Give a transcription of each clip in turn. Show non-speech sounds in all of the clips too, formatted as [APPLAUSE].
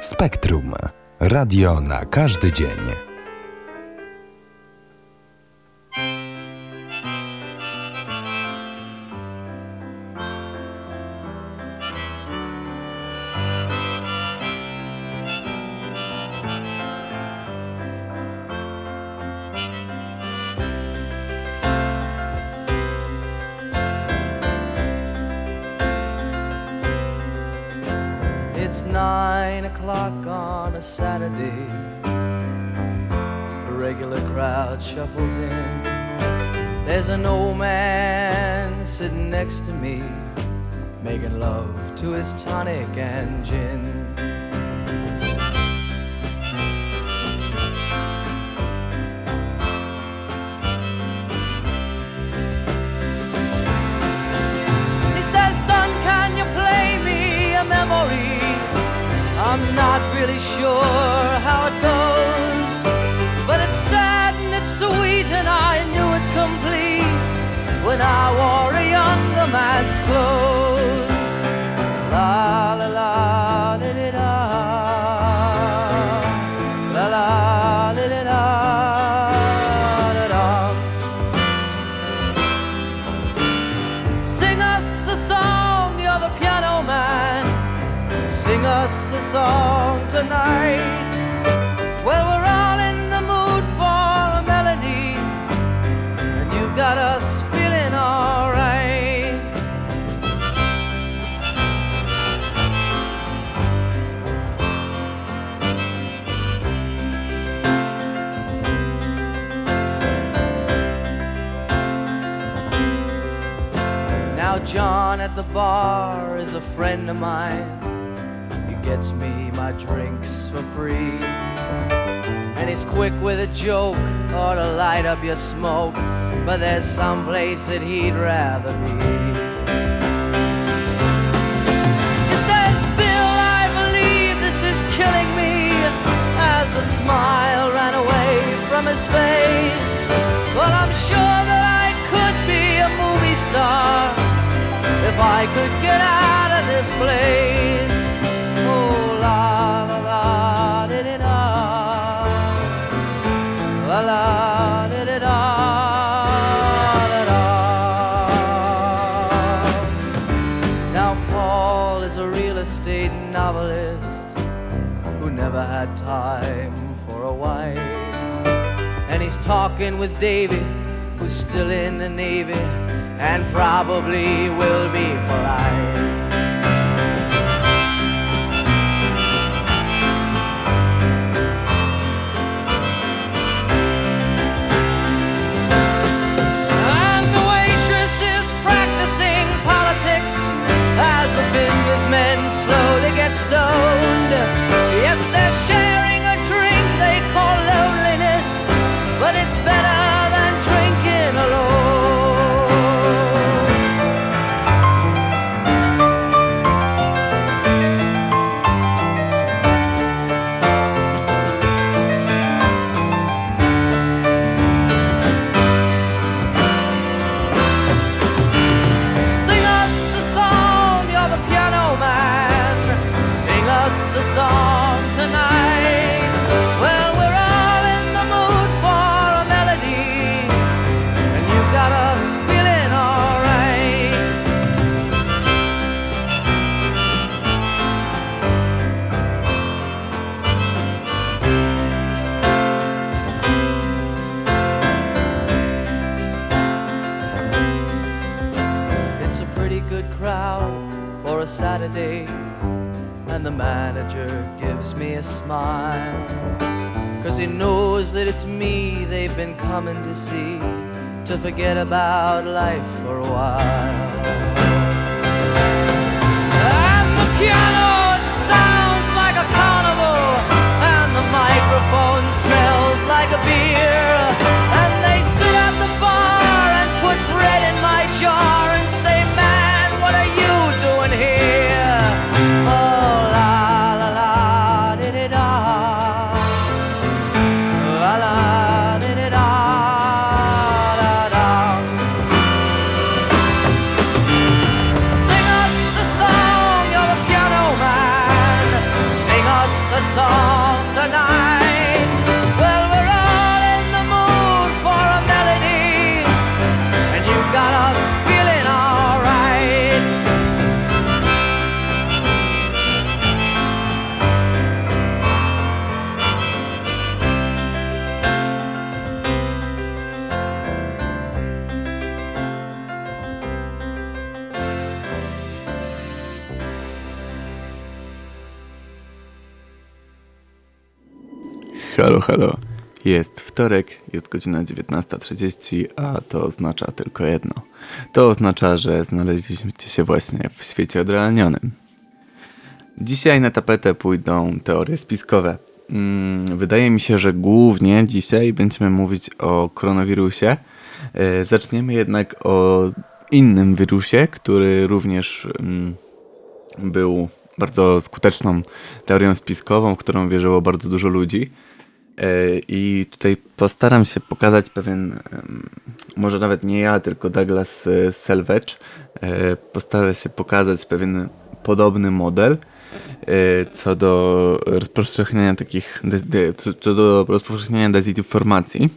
Spektrum. Radio na każdy dzień. I could get out of this place. Oh, la la la, di di da, La la. Now, Paul is a real estate novelist who never had time for a wife. And he's talking with David, who's still in the Navy and probably will be for life. mine. Cause he knows that it's me they've been coming to see, to forget about life for a while. And the piano, it sounds like a carnival, and the microphone smells like a beer. And they sit at the bar and put bread in my jar and say, Man, what are you? Halo. Jest wtorek, jest godzina 19.30, a to oznacza tylko jedno. To oznacza, że znaleźliśmy się właśnie w świecie odrealnionym. Dzisiaj na tapetę pójdą teorie spiskowe. Mm, Wydaje mi się, że głównie dzisiaj będziemy mówić o koronawirusie. E, Zaczniemy jednak o innym wirusie, który również mm, był bardzo skuteczną teorią spiskową, w którą wierzyło bardzo dużo ludzi. E, I tutaj postaram się pokazać pewien, może nawet nie ja, tylko Douglas e, Selvage, e, postara się pokazać pewien podobny model e, co do rozpowszechniania takich, co, do rozpowszechniania dezinformacji.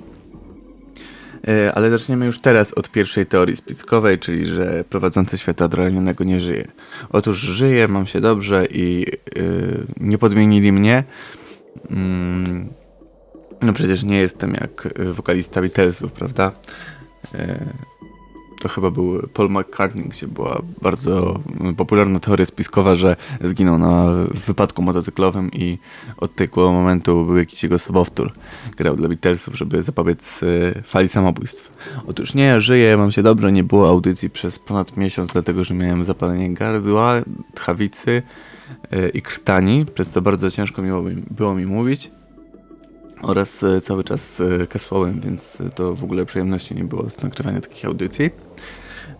Ale zaczniemy już teraz od pierwszej teorii spiskowej, czyli że prowadzący świata odrealnionego nie żyje. Otóż żyje, mam się dobrze i nie podmienili mnie. Mm, no przecież nie jestem jak y, wokalista Beatlesów, prawda? E, To chyba był Paul McCartney, gdzie była bardzo popularna teoria spiskowa, że zginął na wypadku motocyklowym i od tego momentu był jakiś jego sobowtór. Grał dla Beatlesów, żeby zapobiec y, fali samobójstw. Otóż nie, żyję, mam się dobrze, nie było audycji przez ponad miesiąc, dlatego że miałem zapalenie gardła, tchawicy y, i krtani, przez co bardzo ciężko mi, było mi mówić oraz e, cały czas e, kasłałem, więc e, to w ogóle przyjemności nie było z nagrywania takich audycji.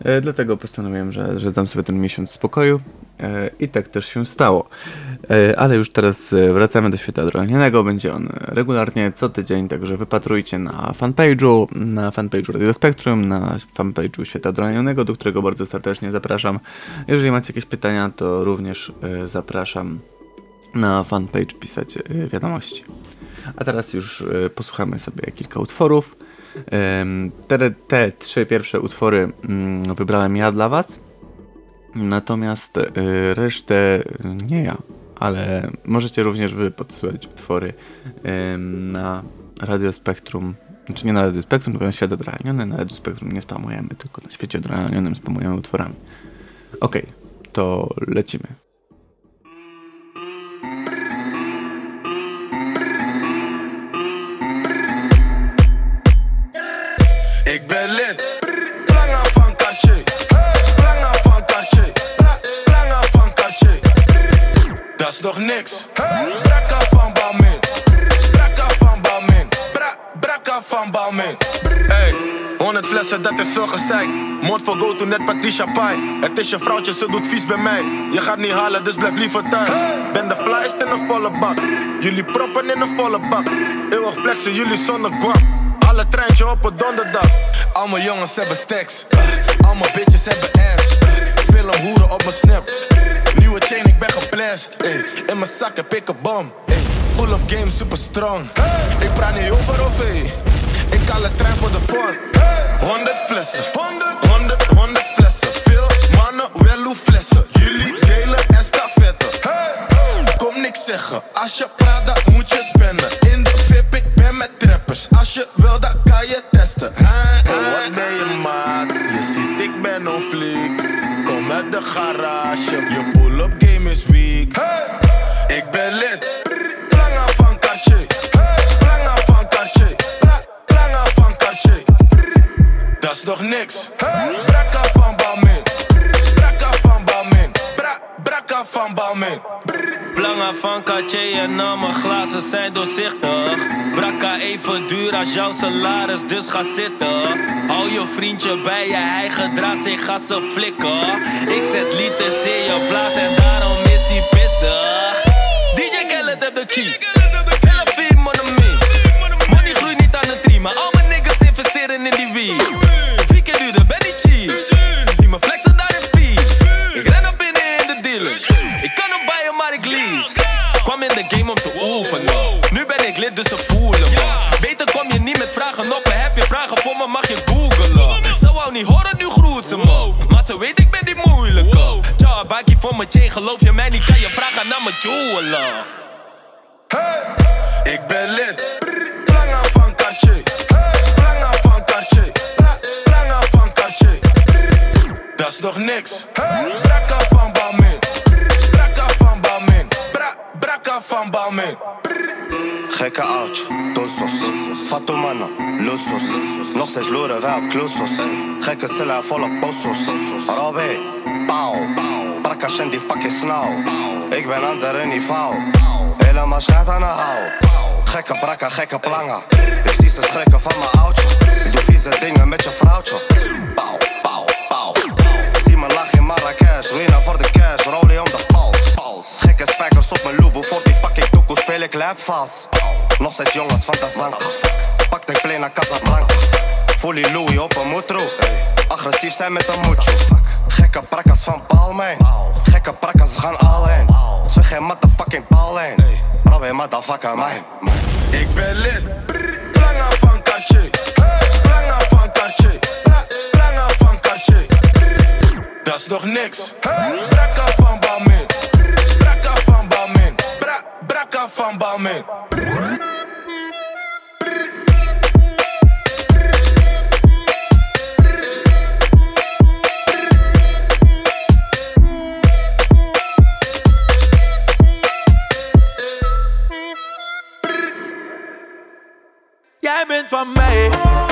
E, Dlatego postanowiłem, że, że dam sobie ten miesiąc spokoju e, i tak też się stało. E, Ale już teraz e, wracamy do świata odrealnionego. Będzie on regularnie co tydzień, także wypatrujcie na fanpage'u, na fanpage'u Radio Spektrum, na fanpage'u świata odrealnionego, do którego bardzo serdecznie zapraszam. Jeżeli macie jakieś pytania, to również e, zapraszam na fanpage pisać e, wiadomości. A teraz już e, posłuchamy sobie kilka utworów. Te, te trzy pierwsze utwory mm, wybrałem ja dla Was. Natomiast e, resztę nie ja, ale możecie również Wy podsyłać utwory na Radio Spektrum. Znaczy nie na Radio Spektrum, tylko na Świat Odrealniony. Na Radio Spektrum nie spamujemy, tylko na Świecie Odrealnionym spamujemy utworami. Okej, to lecimy. Lid. Lange van Cartier. Lange van. Bla- Lange van Cartier. Dat is nog niks. Brakka van Balmin. Brakka van Balmin. Brakka van Balmin. Hey, 100 flessen, dat is veel gezeik. Moord voor go to net Patricia Pai. Het is je vrouwtje, ze doet vies bij mij. Je gaat niet halen, dus blijf liever thuis. Ben de flyest in een volle bak. Jullie proppen in een volle bak. Eeuwig flexen, jullie zonder guap. Alle treintje op een donderdag. Al mijn jongens hebben stacks. Al mijn bitches hebben ass. Film hoeren op mijn snap. Nieuwe chain, ik ben geblest. In mijn zak heb ik een bom. Pull-up game super strong. Ik praat niet over of ey. Ik haal de trein voor de vorm. 100 flessen. 100, 100, 100 flessen. Veel mannen, wel hoe flessen. Zeggen. Als je praat, dan moet je spenden. In de VIP, ik ben met trappers. Als je wil, dan kan je testen. Oh, wat ben je maat? Je ziet, ik ben on fleek. Kom uit de garage. Je pull-up game is weak. Ik ben lid. Lange van Cartier. Lange van Cartier. Lange van Cartier. Dat is nog niks. Brakka van Balmin. Brakka van Balmin. Bra Brakka van Balmin. Lange van Cartier en al mijn glazen zijn doorzichtig. Brakka even duur als jouw salaris, dus ga zitten. Hou je vriendje bij je, hij gedraagt zich als een flikker. Ik zet liters in je blaas en daarom is hij pissig. DJ Khaled heb de key. Voor mijn chain. Geloof je mij niet, kan je vragen naar mijn jeweler. Ik ben lid. Planga van Cartier. Planga van Cartier. Pla- Planga van Cartier. Dat is nog niks. Brakka van Balmain. Brakka van Balmain. Bra- Brakka van Balmain. Gekke oudje, dosos. Fatumana, losos. Nog steeds loeren wij op klosos. Gekke cellen volle posos. Robé, pauw. Brakka shen die fucking snauw. Ik ben ander niveau. Helemaal schat aan de hou. Gekke brakka, gekke planga. Ik zie ze schrikken van mijn oudje. Doe vieze dingen met je vrouwtje. Pauw, pauw, pauw. Zie me lachen in Marrakesh. Winnaar voor de cash, rolie om de Gekke spijkers op mijn loebo. Voor die fucking toekoe speel ik lap vast. Nog steeds jongens van de zang. Pak de naar Casablanca. Voel die Louis op een moetro. Agressief zijn met een moetje. Gekke prakkas van Balmain. Gekke prakkas, we gaan all in. Zweg geen motherfucking bal in. Robby, motherfucker, mij. Ik ben lid. Planga van Cartier. Planga van. Pla- Planga van Cartier. Dat is nog niks. Brakka van Balmain brakken van Balme. Jij bent van mij.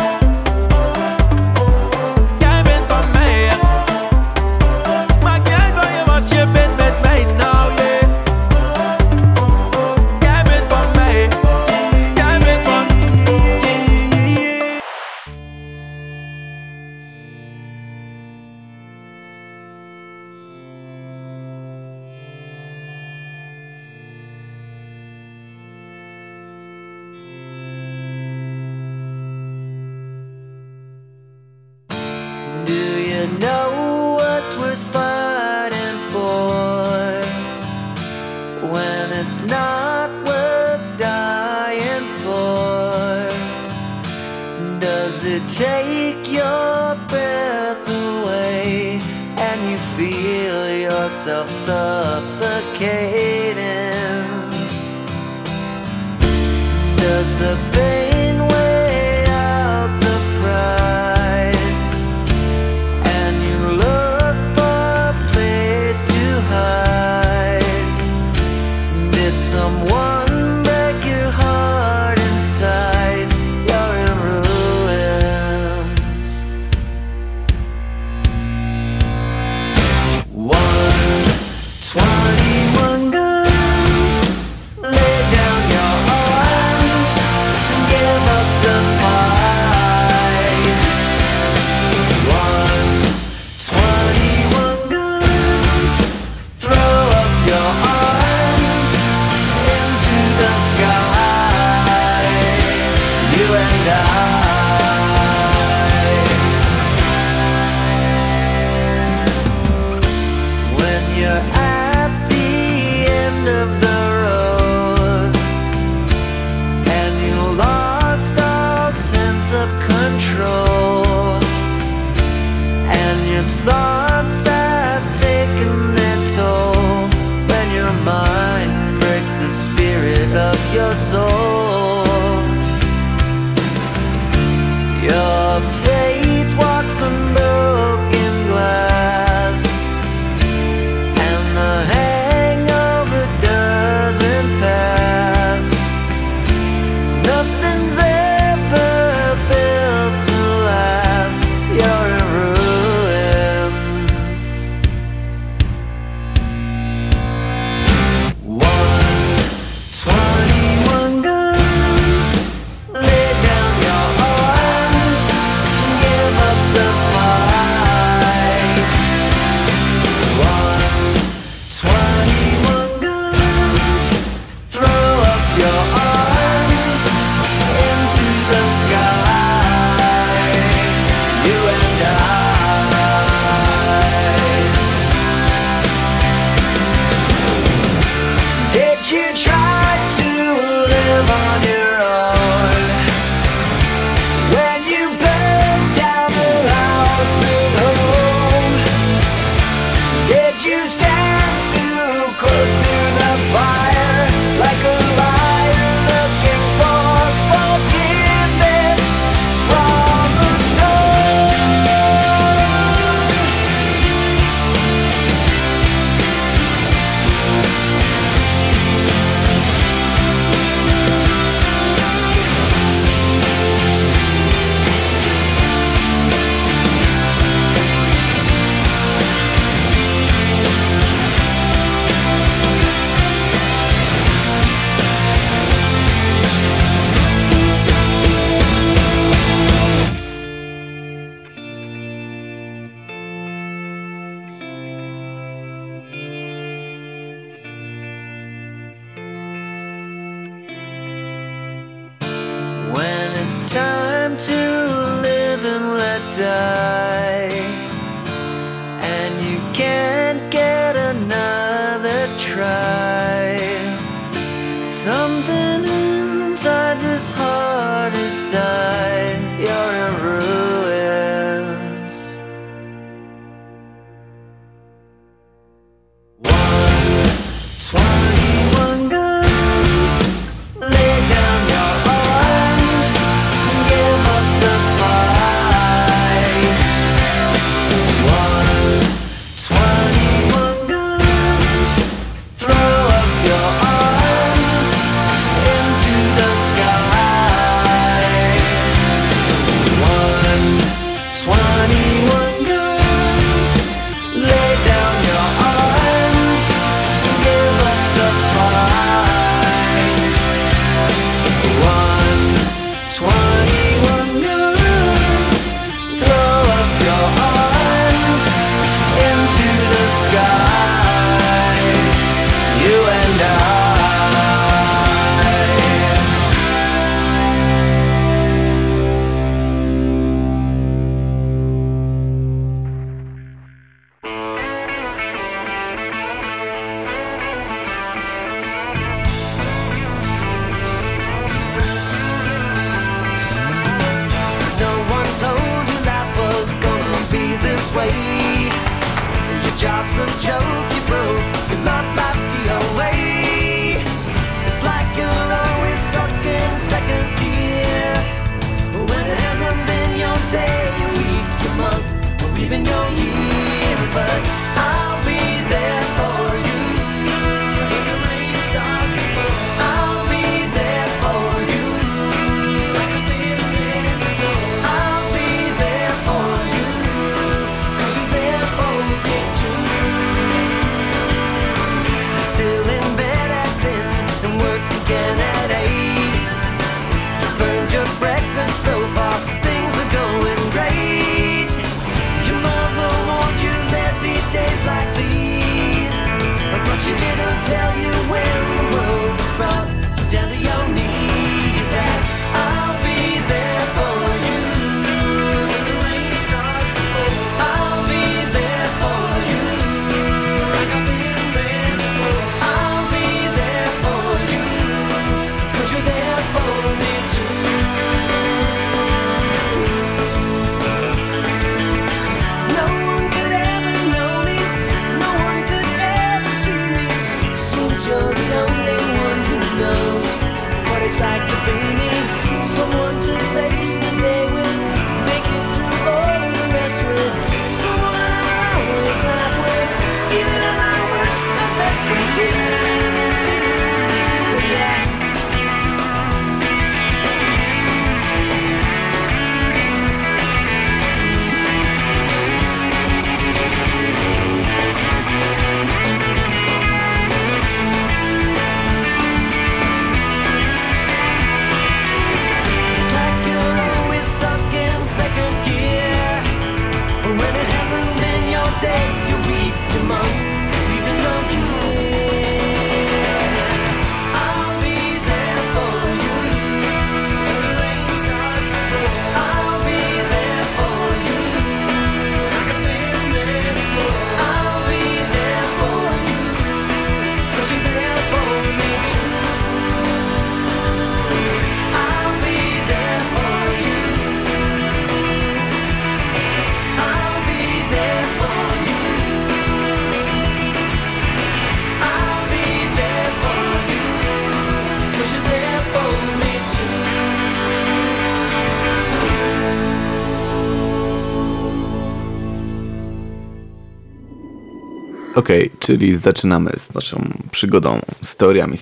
czyli zaczynamy z naszą przygodą z teoriami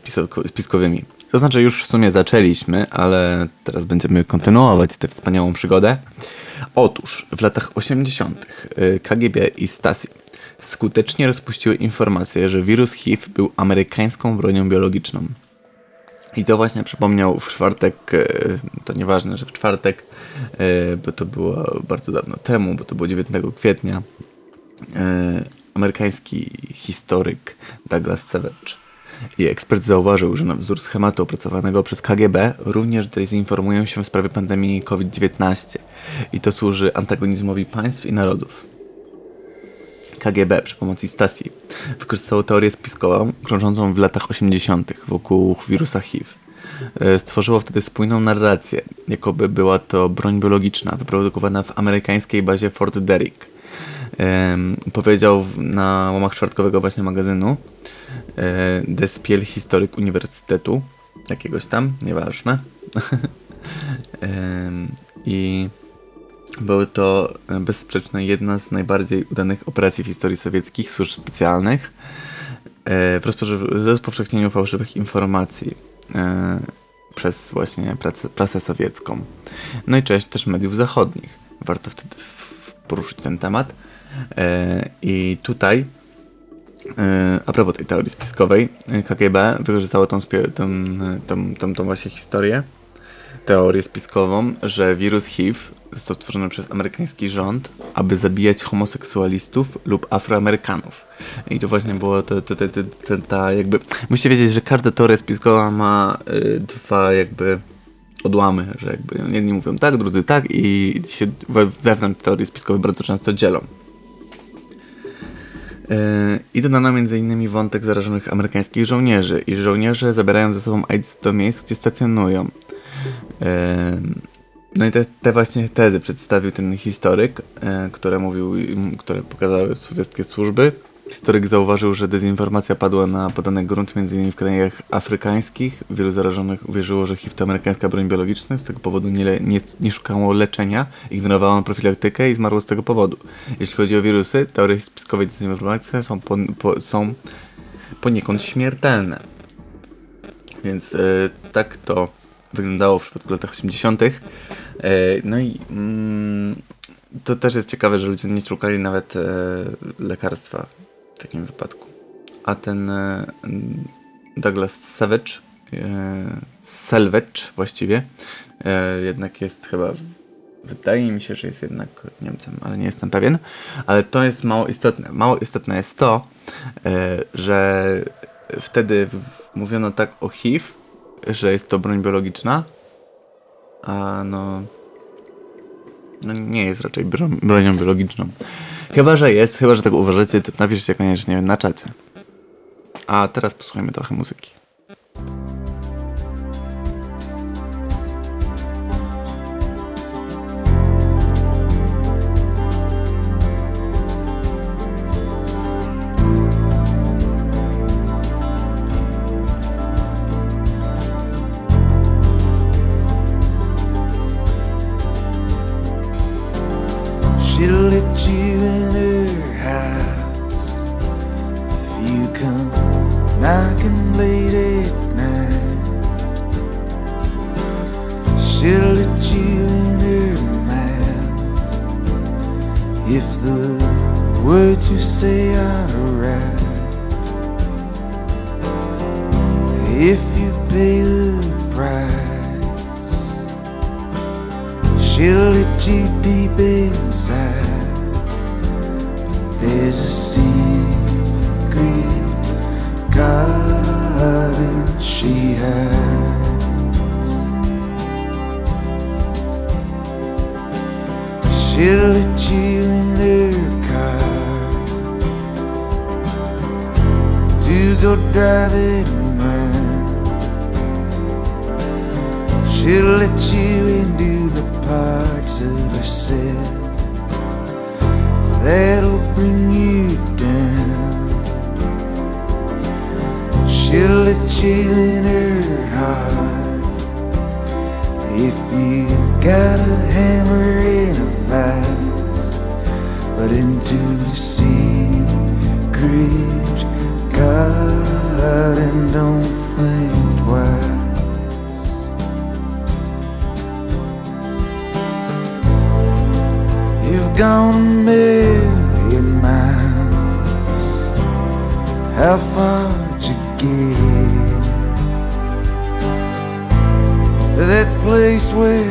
spiskowymi. To znaczy już w sumie zaczęliśmy, ale teraz będziemy kontynuować tę wspaniałą przygodę. Otóż w latach 80. Y, KGB i Stasi skutecznie rozpuściły informację, że wirus HIV był amerykańską bronią biologiczną. I to właśnie przypomniał w czwartek, y, to nieważne, że w czwartek, y, bo to było bardzo dawno temu, bo to było 9 kwietnia, amerykański historyk Douglas Savage. I ekspert zauważył, że na wzór schematu opracowanego przez KGB również dezinformują się w sprawie pandemii COVID-19 i to służy antagonizmowi państw i narodów. KGB przy pomocy stacji wykorzystało teorię spiskową krążącą w latach 80. wokół wirusa HIV. E, stworzyło wtedy spójną narrację, jakoby była to broń biologiczna wyprodukowana w amerykańskiej bazie Fort Derrick Powiedział na łamach czwartkowego właśnie magazynu Despiel historyk uniwersytetu jakiegoś tam, nieważne. [LAUGHS] I były to bezsprzecznie jedna z najbardziej udanych operacji w historii sowieckich służb specjalnych e, w rozpowszechnieniu fałszywych informacji e, przez właśnie pracę, prasę sowiecką. No i część też mediów zachodnich. Warto wtedy poruszyć ten temat. E, I tutaj e, a propos tej teorii spiskowej, e, KGB wykorzystało tą, tą, e, tą, tą, tą właśnie historię, teorię spiskową, że wirus HIV został stworzony przez amerykański rząd, aby zabijać homoseksualistów lub afroamerykanów. I to właśnie było to, to, to, to, ta jakby... Musicie wiedzieć, że każda teoria spiskowa ma y, dwa jakby odłamy, że jakby jedni mówią tak, drudzy tak i się we, wewnątrz teorii spiskowej bardzo często dzielą. I dodano m.in. wątek zarażonych amerykańskich żołnierzy i żołnierze zabierają ze sobą AIDS do miejsc, gdzie stacjonują. Yy, No i te, te właśnie tezy przedstawił ten historyk, yy, które mówił, które pokazały sowieckie służby. Historyk zauważył, że dezinformacja padła na podany grunt m.in. w krajach afrykańskich. Wielu zarażonych uwierzyło, że HIV to amerykańska broń biologiczna, z tego powodu nie, le, nie, nie szukało leczenia, ignorowało profilaktykę i zmarło z tego powodu. Jeśli chodzi o wirusy, teorie spiskowej dezinformacji są, po, po, są poniekąd śmiertelne. Więc e, tak to wyglądało w przypadku latach 80. E, no i mm, to też jest ciekawe, że ludzie nie szukali nawet e, lekarstwa w takim wypadku. A ten e, Douglas Savage, e, Selvage właściwie, e, jednak jest chyba, wydaje mi się, że jest jednak Niemcem, ale nie jestem pewien. Ale to jest mało istotne. Mało istotne jest to, że wtedy mówiono tak o HIV, że jest to broń biologiczna, a no, no nie jest raczej bro- bronią biologiczną. Chyba, że jest, chyba, że tak uważacie, to napiszcie koniecznie na czacie. A teraz posłuchajmy trochę muzyki. Let you words you say are right. If you pay the price, she'll hit you deep inside. But there's a secret garden she hides. She'll let you go driving. She'll let you into the parts of herself that'll bring you down. She'll let you in her heart if you got a hammer gone a million miles. How far'd you get? That place where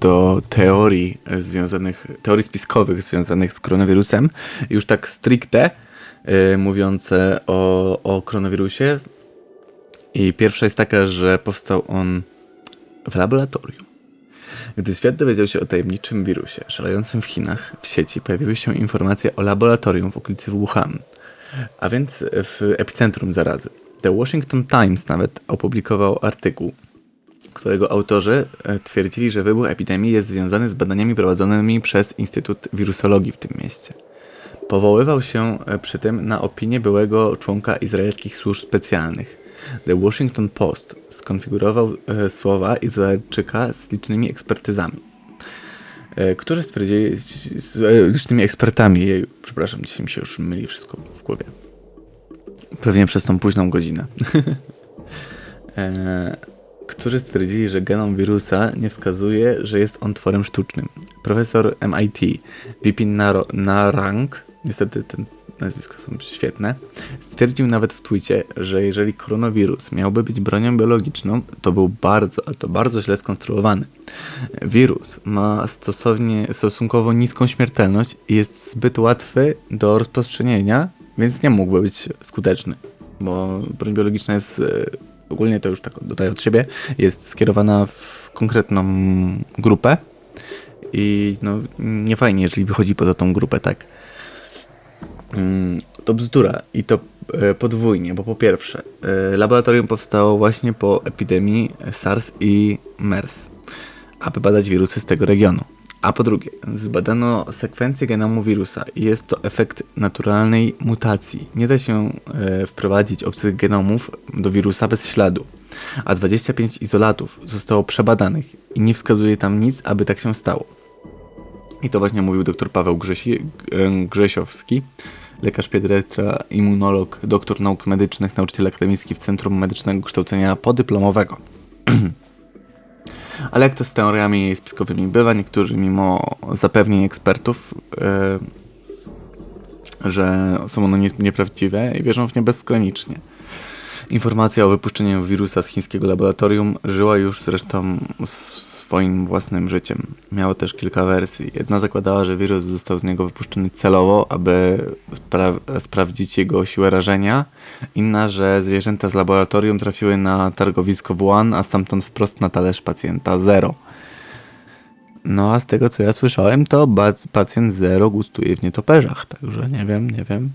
do teorii związanych, teorii spiskowych związanych z koronawirusem. Już tak stricte y, mówiące o, o koronawirusie. I pierwsza jest taka, że powstał on w laboratorium. Gdy świat dowiedział się o tajemniczym wirusie szalejącym w Chinach, w sieci pojawiły się informacje o laboratorium w okolicy Wuhan, a więc w epicentrum zarazy. The Washington Times nawet opublikował artykuł, którego autorzy e, twierdzili, że wybuch epidemii jest związany z badaniami prowadzonymi przez Instytut Wirusologii w tym mieście. Powoływał się e, przy tym na opinię byłego członka izraelskich służb specjalnych. The Washington Post skonfigurował e, słowa Izraelczyka z licznymi ekspertyzami, którzy stwierdzili, z, licznymi ekspertami, jej, przepraszam, dzisiaj mi się już myli wszystko w głowie. Pewnie przez tą późną godzinę. [LAUGHS] którzy stwierdzili, że genom wirusa nie wskazuje, że jest on tworem sztucznym. Profesor MIT Vipin Nar- Narang, niestety te nazwiska są świetne, stwierdził nawet w twicie, że jeżeli koronawirus miałby być bronią biologiczną, to był bardzo, ale to bardzo źle skonstruowany. Wirus ma stosownie, stosunkowo niską śmiertelność i jest zbyt łatwy do rozprzestrzenienia, więc nie mógłby być skuteczny, bo broń biologiczna jest e, ogólnie to już tak dodaję od siebie, jest skierowana w konkretną grupę i no nie fajnie, jeżeli wychodzi poza tą grupę, tak. Mm, To bzdura i to e, podwójnie, bo po pierwsze, e, laboratorium powstało właśnie po epidemii SARS i MERS, aby badać wirusy z tego regionu. A po drugie, zbadano sekwencję genomu wirusa i jest to efekt naturalnej mutacji. Nie da się e, wprowadzić obcych genomów do wirusa bez śladu, a 25 izolatów zostało przebadanych i nie wskazuje tam nic, aby tak się stało. I to właśnie mówił dr Paweł Grzesi, e, Grzesiowski, lekarz pediatra, immunolog, doktor nauk medycznych, nauczyciel akademicki w Centrum Medycznego Kształcenia Podyplomowego. [CLEARS THROAT] Ale jak to z teoriami spiskowymi bywa, niektórzy mimo zapewnień ekspertów, e, że są one nie- nieprawdziwe i wierzą w nie bezgranicznie. Informacja o wypuszczeniu wirusa z chińskiego laboratorium żyła już zresztą swoim własnym życiem. Miało też kilka wersji. Jedna zakładała, że wirus został z niego wypuszczony celowo, aby spra- sprawdzić jego siłę rażenia. Inna, że zwierzęta z laboratorium trafiły na targowisko Wuhan, a stamtąd wprost na talerz pacjenta Zero. No a z tego co ja słyszałem, to pacjent Zero gustuje w nietoperzach, także nie wiem, nie wiem.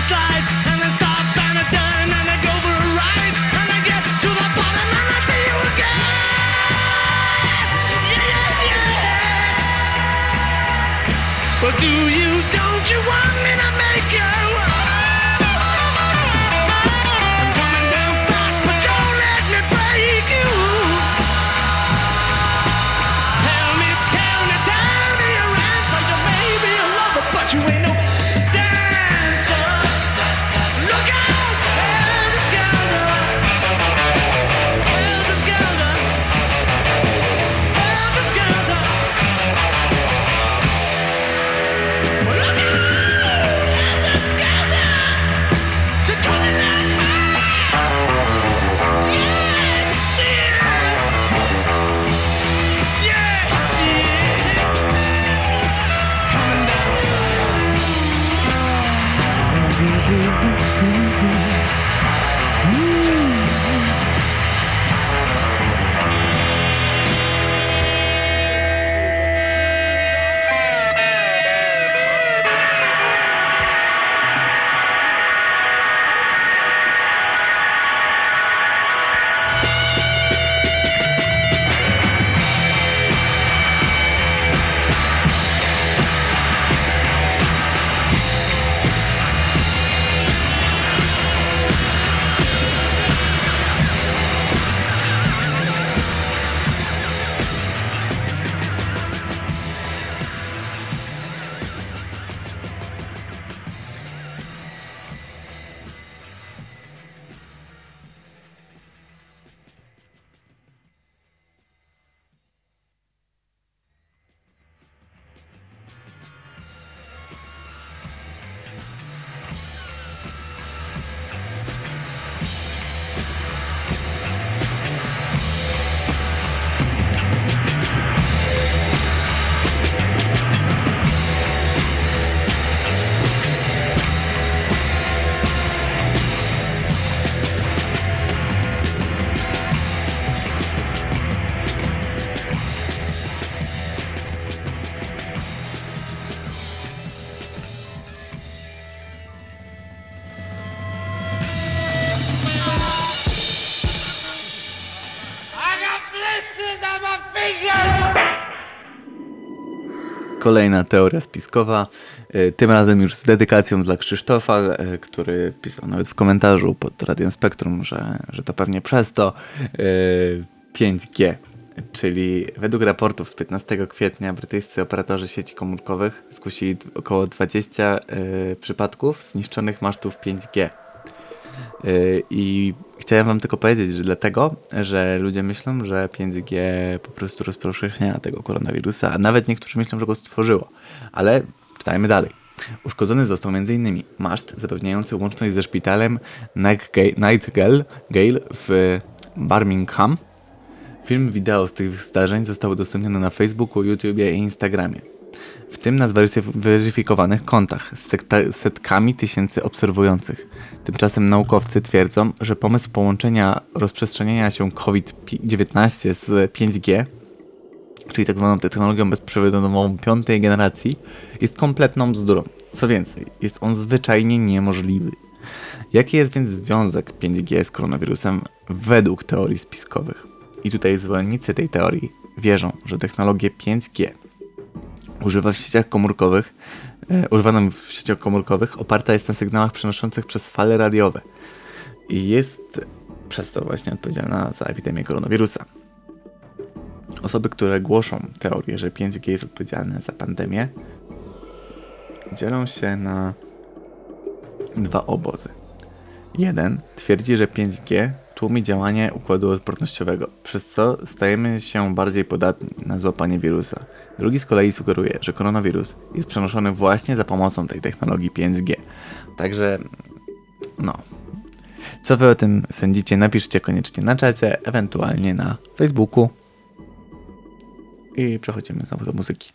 Slide, Kolejna teoria spiskowa, y, tym razem już z dedykacją dla Krzysztofa, y, który pisał nawet w komentarzu pod Radiem Spektrum, że, że to pewnie przez to y, 5G. Czyli według raportów z 15 kwietnia brytyjscy operatorzy sieci komórkowych zgłosili około 20 y, przypadków zniszczonych masztów 5G. Y, I chciałem wam tylko powiedzieć, że dlatego, że ludzie myślą, że 5G po prostu rozpowszechnia tego koronawirusa, a nawet niektórzy myślą, że go stworzyło. Ale czytajmy dalej. Uszkodzony został m.in. maszt zapewniający łączność ze szpitalem Nightingale Gale w Birmingham. Film wideo z tych zdarzeń został udostępniony na Facebooku, YouTubie i Instagramie. W tym na zweryfikowanych kontach z setkami tysięcy obserwujących. Tymczasem naukowcy twierdzą, że pomysł połączenia rozprzestrzeniania się COVID-19 z 5G, czyli tak zwaną technologią bezprzewodową piątej generacji, jest kompletną bzdurą. Co więcej, jest on zwyczajnie niemożliwy. Jaki jest więc związek 5G z koronawirusem według teorii spiskowych? I tutaj zwolennicy tej teorii wierzą, że technologię 5G używa w sieciach komórkowych, e, używana w sieciach komórkowych oparta jest na sygnałach przenoszących przez fale radiowe i jest przez to właśnie odpowiedzialna za epidemię koronawirusa. Osoby, które głoszą teorię, że 5G jest odpowiedzialne za pandemię, dzielą się na dwa obozy. Jeden twierdzi, że 5G tłumi działanie układu odpornościowego, przez co stajemy się bardziej podatni na złapanie wirusa. Drugi z kolei sugeruje, że koronawirus jest przenoszony właśnie za pomocą tej technologii 5G. Także, no. Co wy o tym sądzicie? Napiszcie koniecznie na czacie, ewentualnie na Facebooku. I przechodzimy znowu do muzyki.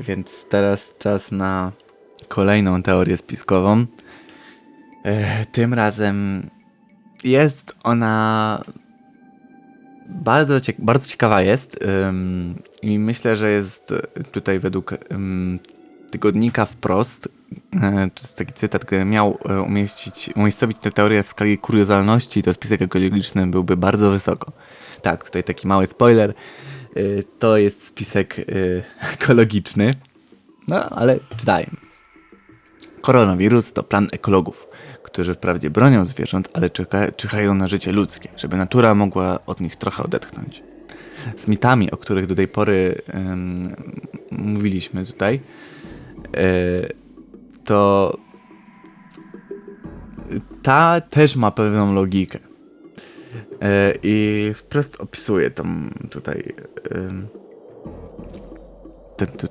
Więc teraz czas na kolejną teorię spiskową. E, tym razem jest ona bardzo, bardzo ciekawa jest i myślę, że jest tutaj według tygodnika wprost, e, to jest taki cytat, który miał e, umieścić, umiejscowić tę teorię w skali kuriozalności, to spisek ekologiczny byłby bardzo wysoko. Tak, tutaj taki mały spoiler. Y, To jest spisek y, [LAUGHS] ekologiczny. No, ale czytajmy. Koronawirus to plan ekologów, którzy wprawdzie bronią zwierząt, ale czyha, czyhają na życie ludzkie, żeby natura mogła od nich trochę odetchnąć. Z mitami, o których do tej pory mówiliśmy tutaj, y, to ta też ma pewną logikę. E, I wprost opisuję tam tutaj. Ten, tu,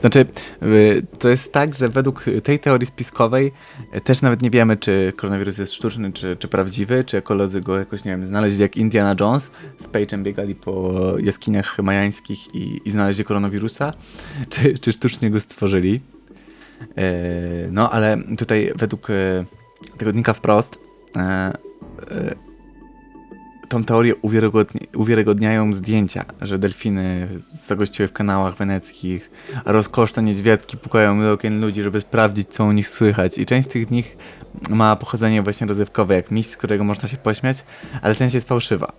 znaczy, y, to jest tak, że według tej teorii spiskowej e, też nawet nie wiemy, czy koronawirus jest sztuczny, czy, czy prawdziwy, czy ekolodzy go jakoś, nie wiem, znaleźli jak Indiana Jones z Page'em biegali po jaskiniach majańskich i, i znaleźli koronawirusa, [LAUGHS] czy, czy sztucznie go stworzyli. E, No, ale tutaj według e, tygodnika wprost e, e, tą teorię uwiarygodni uwiarygodniają zdjęcia, że delfiny zagościły w kanałach weneckich, a rozkoszne niedźwiadki pukają do okien ludzi, żeby sprawdzić, co u nich słychać. I część z tych nich ma pochodzenie właśnie rozrywkowe, jak miś, z którego można się pośmiać, ale część jest fałszywa.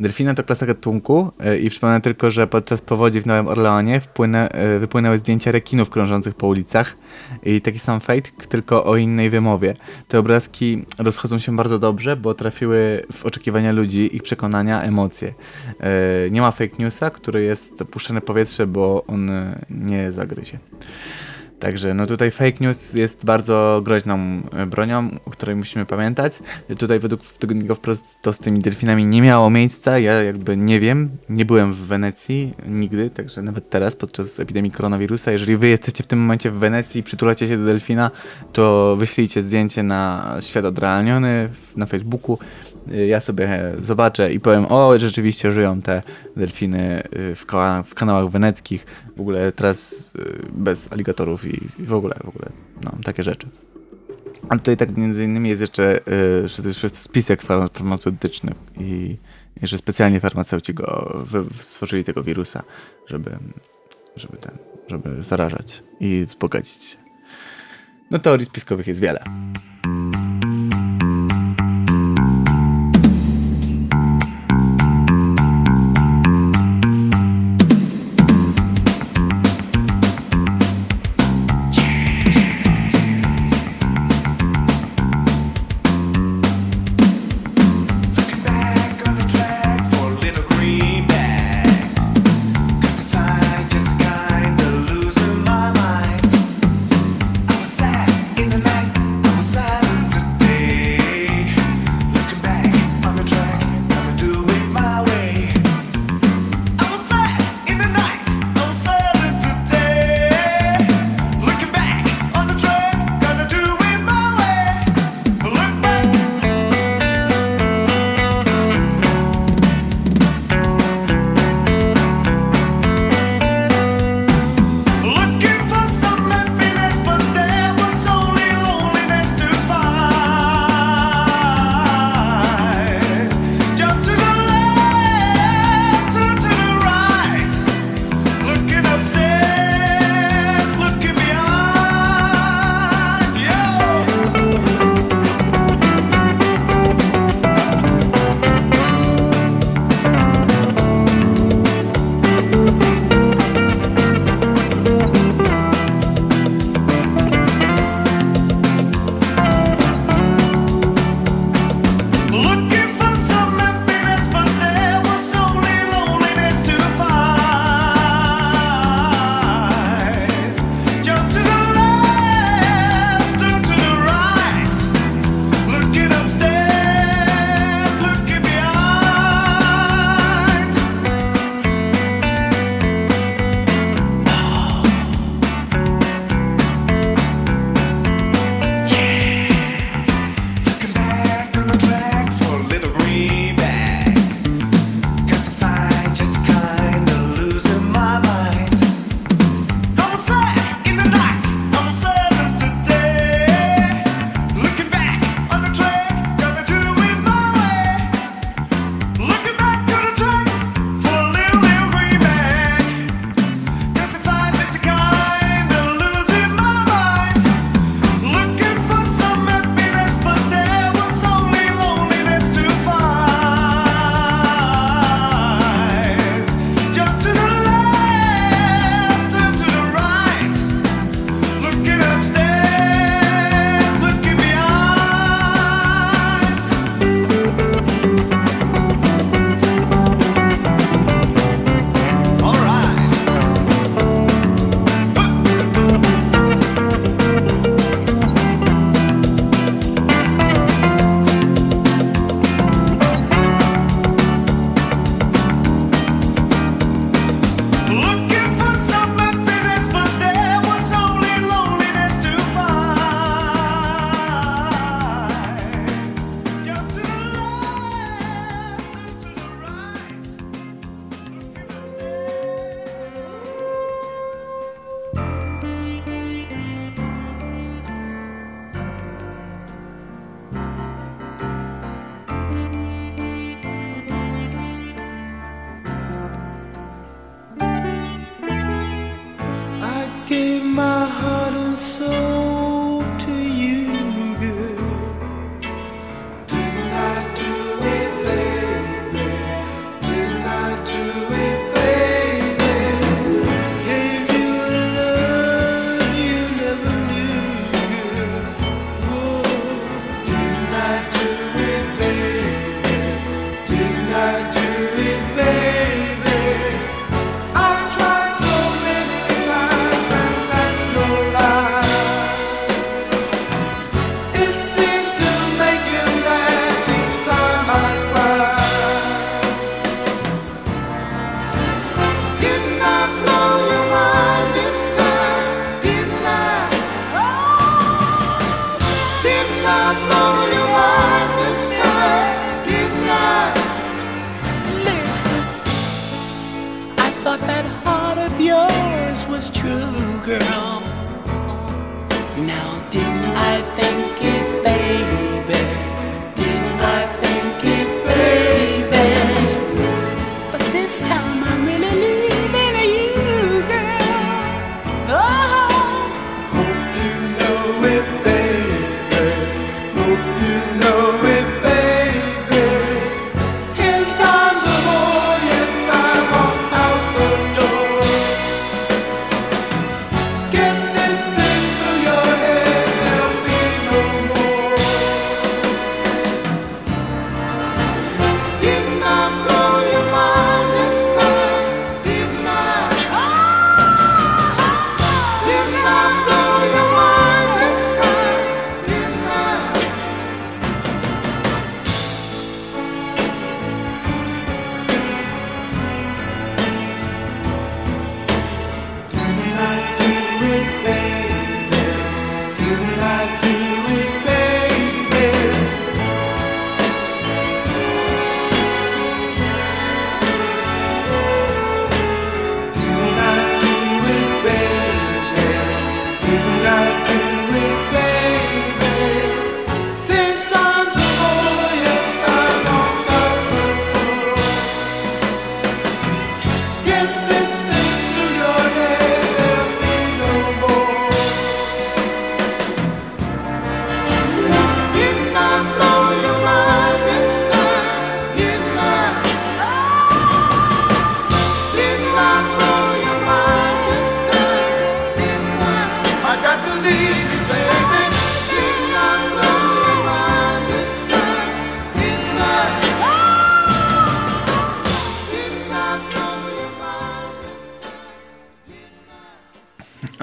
Delfiny to klasa gatunku y, i przypomnę tylko, że podczas powodzi w Nowym Orleanie wpłynę, y, wypłynęły zdjęcia rekinów krążących po ulicach i taki sam fake, tylko o innej wymowie. Te obrazki rozchodzą się bardzo dobrze, bo trafiły w oczekiwania ludzi, ich przekonania, emocje. Y, Nie ma fake newsa, który jest puszczany w powietrze, bo on y, nie zagryzie. Także no tutaj fake news jest bardzo groźną e, bronią, o której musimy pamiętać. Tutaj według tygodnika wprost to z tymi delfinami nie miało miejsca. Ja jakby nie wiem, nie byłem w Wenecji nigdy, także nawet teraz podczas epidemii koronawirusa, jeżeli wy jesteście w tym momencie w Wenecji i przytulacie się do delfina, to wyślijcie zdjęcie na świat odrealniony na Facebooku. Y, Ja sobie zobaczę i powiem, o rzeczywiście żyją te delfiny y, w, w kanałach weneckich, w ogóle teraz y, bez aligatorów i i w ogóle, w ogóle, no, takie rzeczy. A tutaj tak między innymi jest jeszcze, że to jest spisek far- farmaceutyczny i że specjalnie farmaceuci go stworzyli tego wirusa, żeby, żeby ten, żeby zarażać i wzbogacić się. No teorii spiskowych jest wiele.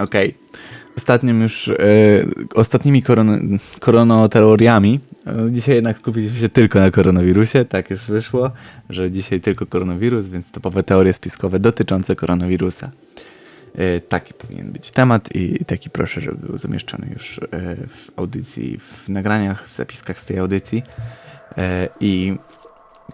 Okej. Ostatnim już, e, ostatnimi koron, koronoteoriami. E, dzisiaj jednak skupiliśmy się tylko na koronawirusie. Tak już wyszło, że dzisiaj tylko koronawirus, więc topowe teorie spiskowe dotyczące koronawirusa. E, taki powinien być temat i taki proszę, żeby był zamieszczony już e, w audycji, w nagraniach, w zapiskach z tej audycji. E, I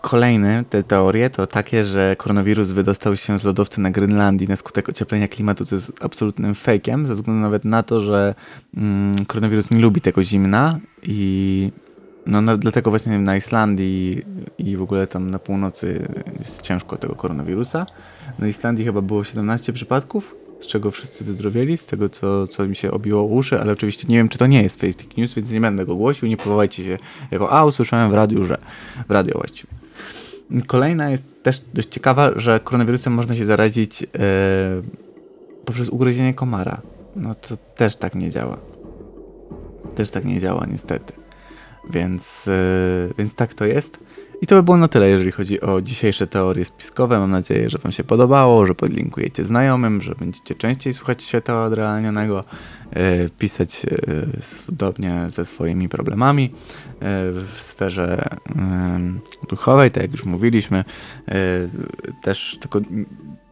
Kolejne te teorie to takie, że koronawirus wydostał się z lodowca na Grenlandii na skutek ocieplenia klimatu, co jest absolutnym fejkiem, ze względu nawet na to, że mm, koronawirus nie lubi tego zimna i no, no, dlatego właśnie na Islandii i w ogóle tam na północy jest ciężko tego koronawirusa. Na Islandii chyba było 17 przypadków, z czego wszyscy wyzdrowieli, z tego co, co mi się obiło uszy, ale oczywiście nie wiem, czy to nie jest fake news, więc nie będę go głosił, nie powołajcie się jako, a usłyszałem w radiu, że w radio właściwie. Kolejna jest też dość ciekawa, że koronawirusem można się zarazić e, poprzez ugryzienie komara. No to też tak nie działa. Też tak nie działa niestety. Więc, e, więc tak to jest. I to by było na tyle, jeżeli chodzi o dzisiejsze teorie spiskowe. Mam nadzieję, że Wam się podobało, że podlinkujecie znajomym, że będziecie częściej słuchać świata odrealnionego, e, pisać e, podobnie ze swoimi problemami e, w sferze duchowej, tak jak już mówiliśmy, też tylko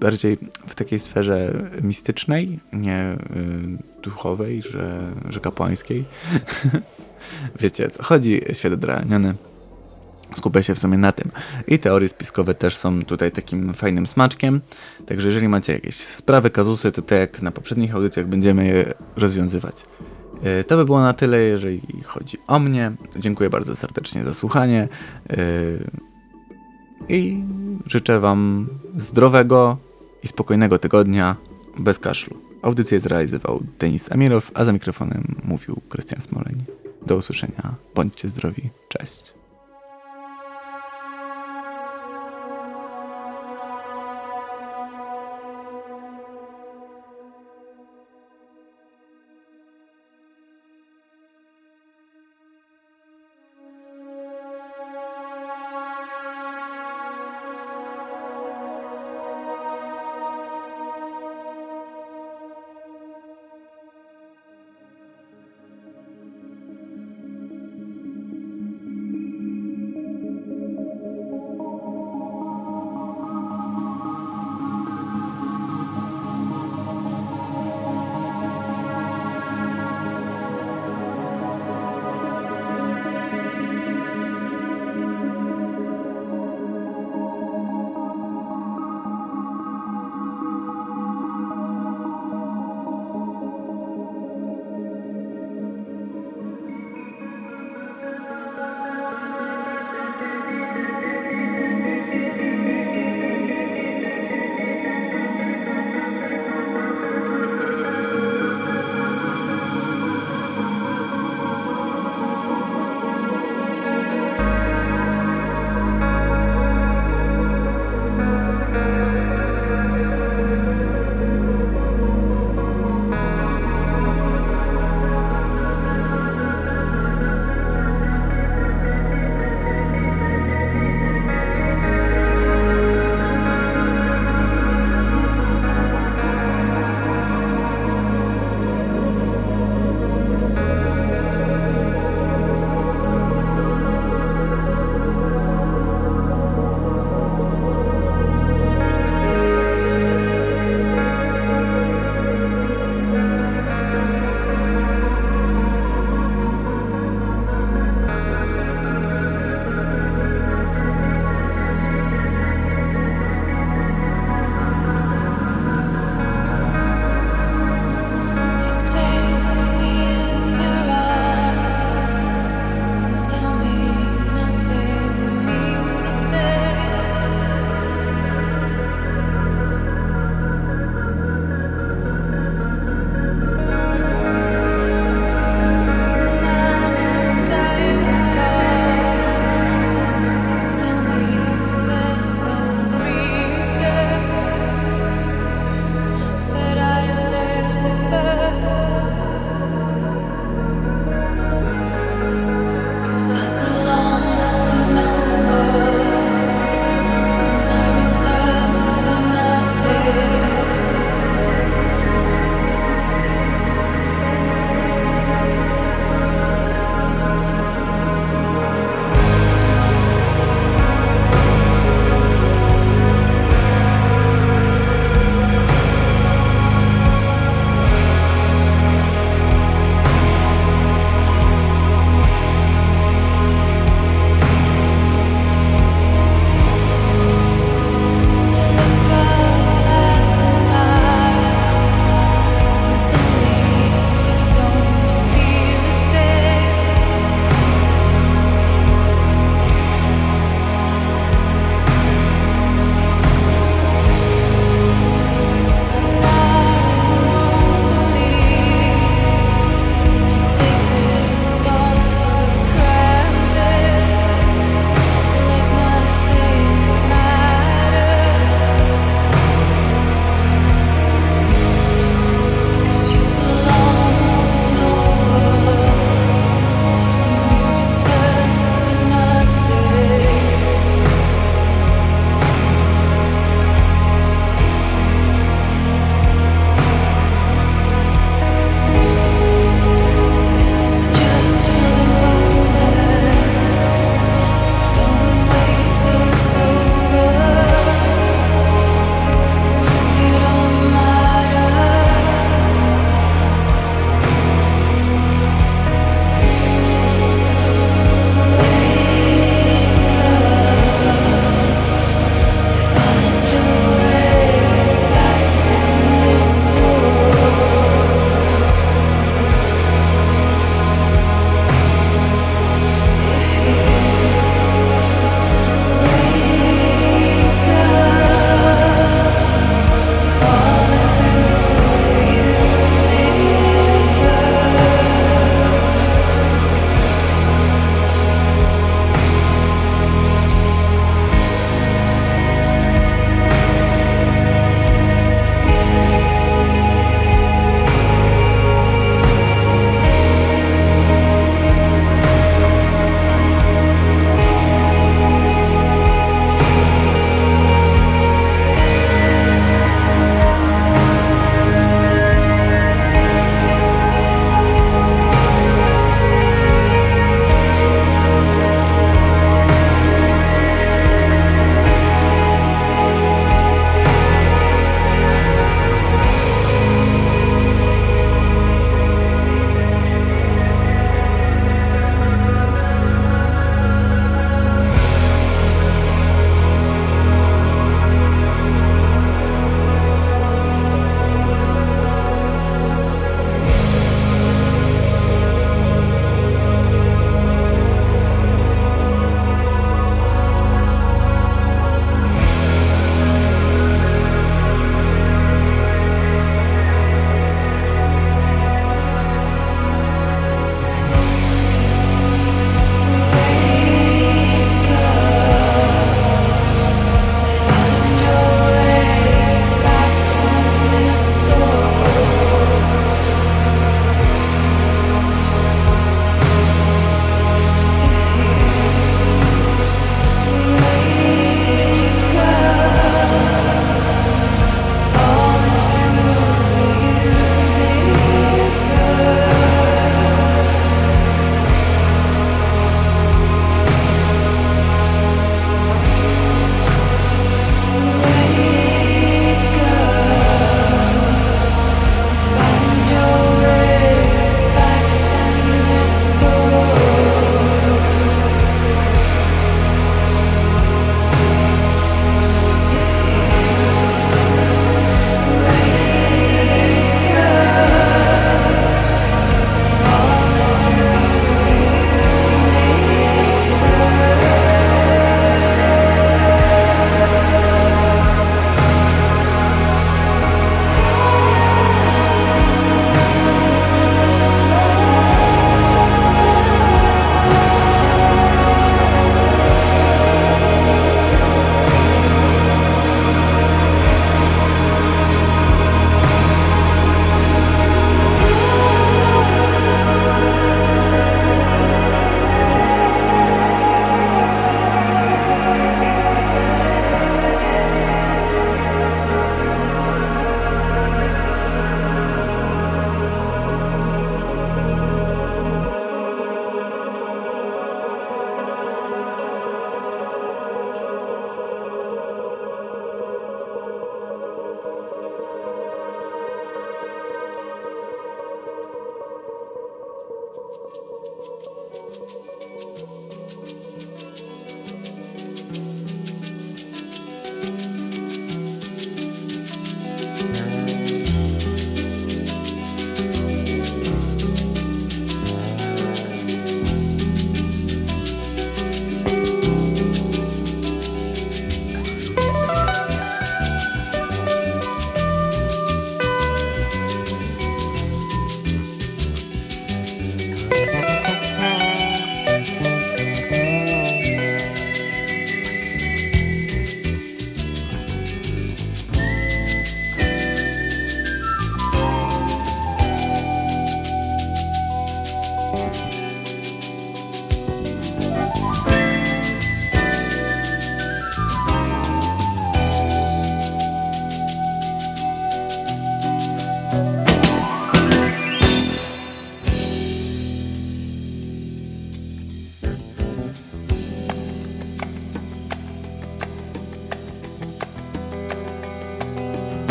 bardziej w takiej sferze mistycznej, nie duchowej, że, że kapłańskiej. [LAUGHS] Wiecie co chodzi, świat odrealniony. Skupię się w sumie na tym. I teorie spiskowe też są tutaj takim fajnym smaczkiem. Także jeżeli macie jakieś sprawy, kazusy, to tak jak na poprzednich audycjach będziemy je rozwiązywać. E, To by było na tyle, jeżeli chodzi o mnie. Dziękuję bardzo serdecznie za słuchanie. E, I życzę Wam zdrowego i spokojnego tygodnia bez kaszlu. Audycję zrealizował Denis Amirow, a za mikrofonem mówił Krystian Smoleń. Do usłyszenia. Bądźcie zdrowi. Cześć.